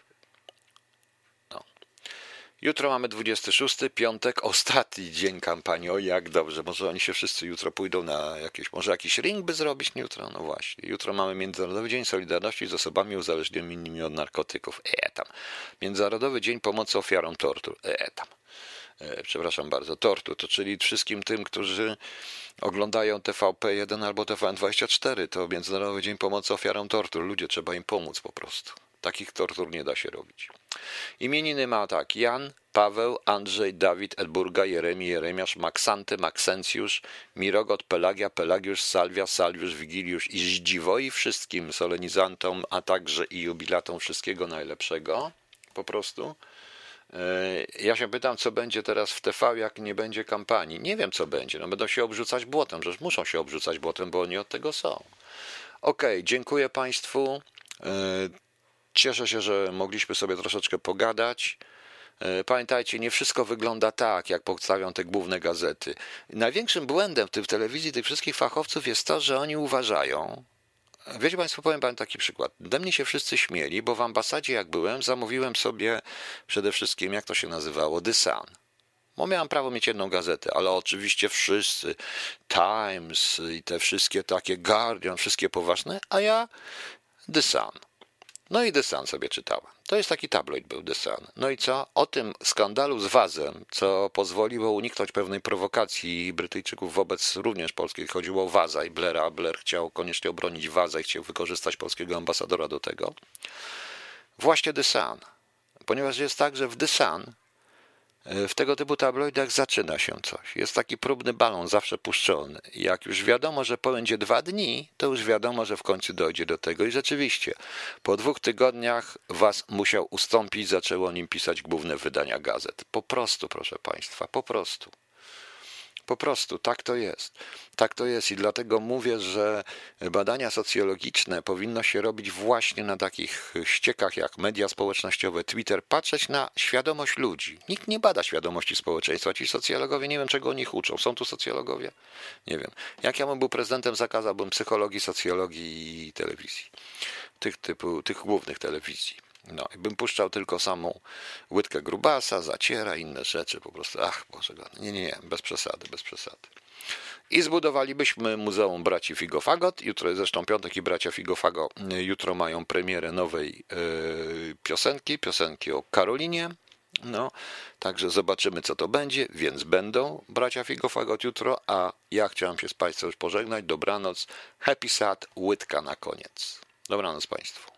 Jutro mamy 26, piątek, ostatni dzień kampanii. O jak dobrze, może oni się wszyscy jutro pójdą na jakieś, może jakiś ring by zrobić jutro? No właśnie. Jutro mamy Międzynarodowy Dzień Solidarności z osobami uzależnionymi od narkotyków. E tam. Międzynarodowy Dzień Pomocy Ofiarom Tortur. E tam. E, przepraszam bardzo, tortur, to czyli wszystkim tym, którzy oglądają TVP1 albo TVN24, to Międzynarodowy Dzień Pomocy Ofiarom Tortur. Ludzie, trzeba im pomóc po prostu. Takich tortur nie da się robić. Imieniny ma tak Jan, Paweł, Andrzej, Dawid, Edburga, Jeremi, Jeremiasz, Maksanty, Maksencjusz, Mirogot, Pelagia, Pelagiusz, Salwia, Salwiusz, Wigiliusz i Zdziwoi wszystkim solenizantom, a także i jubilatom wszystkiego najlepszego. Po prostu. E, ja się pytam, co będzie teraz w TV, jak nie będzie kampanii. Nie wiem, co będzie. No, będą się obrzucać błotem, że muszą się obrzucać błotem, bo oni od tego są. Okay, dziękuję Państwu. E, Cieszę się, że mogliśmy sobie troszeczkę pogadać. E, pamiętajcie, nie wszystko wygląda tak, jak podstawią te główne gazety. Największym błędem w tej telewizji tych wszystkich fachowców jest to, że oni uważają. Wiecie Państwo, powiem Wam taki przykład. De mnie się wszyscy śmieli, bo w ambasadzie, jak byłem, zamówiłem sobie przede wszystkim, jak to się nazywało, The Sun. Bo miałem prawo mieć jedną gazetę, ale oczywiście wszyscy, Times i te wszystkie takie, Guardian, wszystkie poważne, a ja The Sun. No i The Sun sobie czytała. To jest taki tabloid był The Sun. No i co? O tym skandalu z Wazem, co pozwoliło uniknąć pewnej prowokacji Brytyjczyków wobec również polskich. Chodziło o Waza i Blaira. Blair chciał koniecznie obronić Waza i chciał wykorzystać polskiego ambasadora do tego. Właśnie The Sun. Ponieważ jest tak, że w The Sun w tego typu tabloidach zaczyna się coś. Jest taki próbny balon zawsze puszczony. Jak już wiadomo, że będzie dwa dni, to już wiadomo, że w końcu dojdzie do tego. I rzeczywiście, po dwóch tygodniach was musiał ustąpić, zaczęło nim pisać główne wydania gazet. Po prostu, proszę państwa, po prostu. Po prostu tak to jest. Tak to jest i dlatego mówię, że badania socjologiczne powinno się robić właśnie na takich ściekach jak media społecznościowe, Twitter, patrzeć na świadomość ludzi. Nikt nie bada świadomości społeczeństwa. Ci socjologowie nie wiem, czego o nich uczą. Są tu socjologowie? Nie wiem. Jak ja bym był prezydentem, zakazałbym psychologii, socjologii i telewizji. Tych typu, tych głównych telewizji. No, bym puszczał tylko samą łydkę grubasa, zaciera, inne rzeczy, po prostu, ach, Boże, nie, nie, nie, bez przesady, bez przesady. I zbudowalibyśmy Muzeum Braci Figofagot. Jutro zresztą piątek i Bracia Figofago jutro mają premierę nowej yy, piosenki, piosenki o Karolinie. No, także zobaczymy, co to będzie, więc będą bracia Figofagot jutro, a ja chciałem się z Państwem już pożegnać. Dobranoc, happy sad, łydka na koniec. Dobranoc Państwu.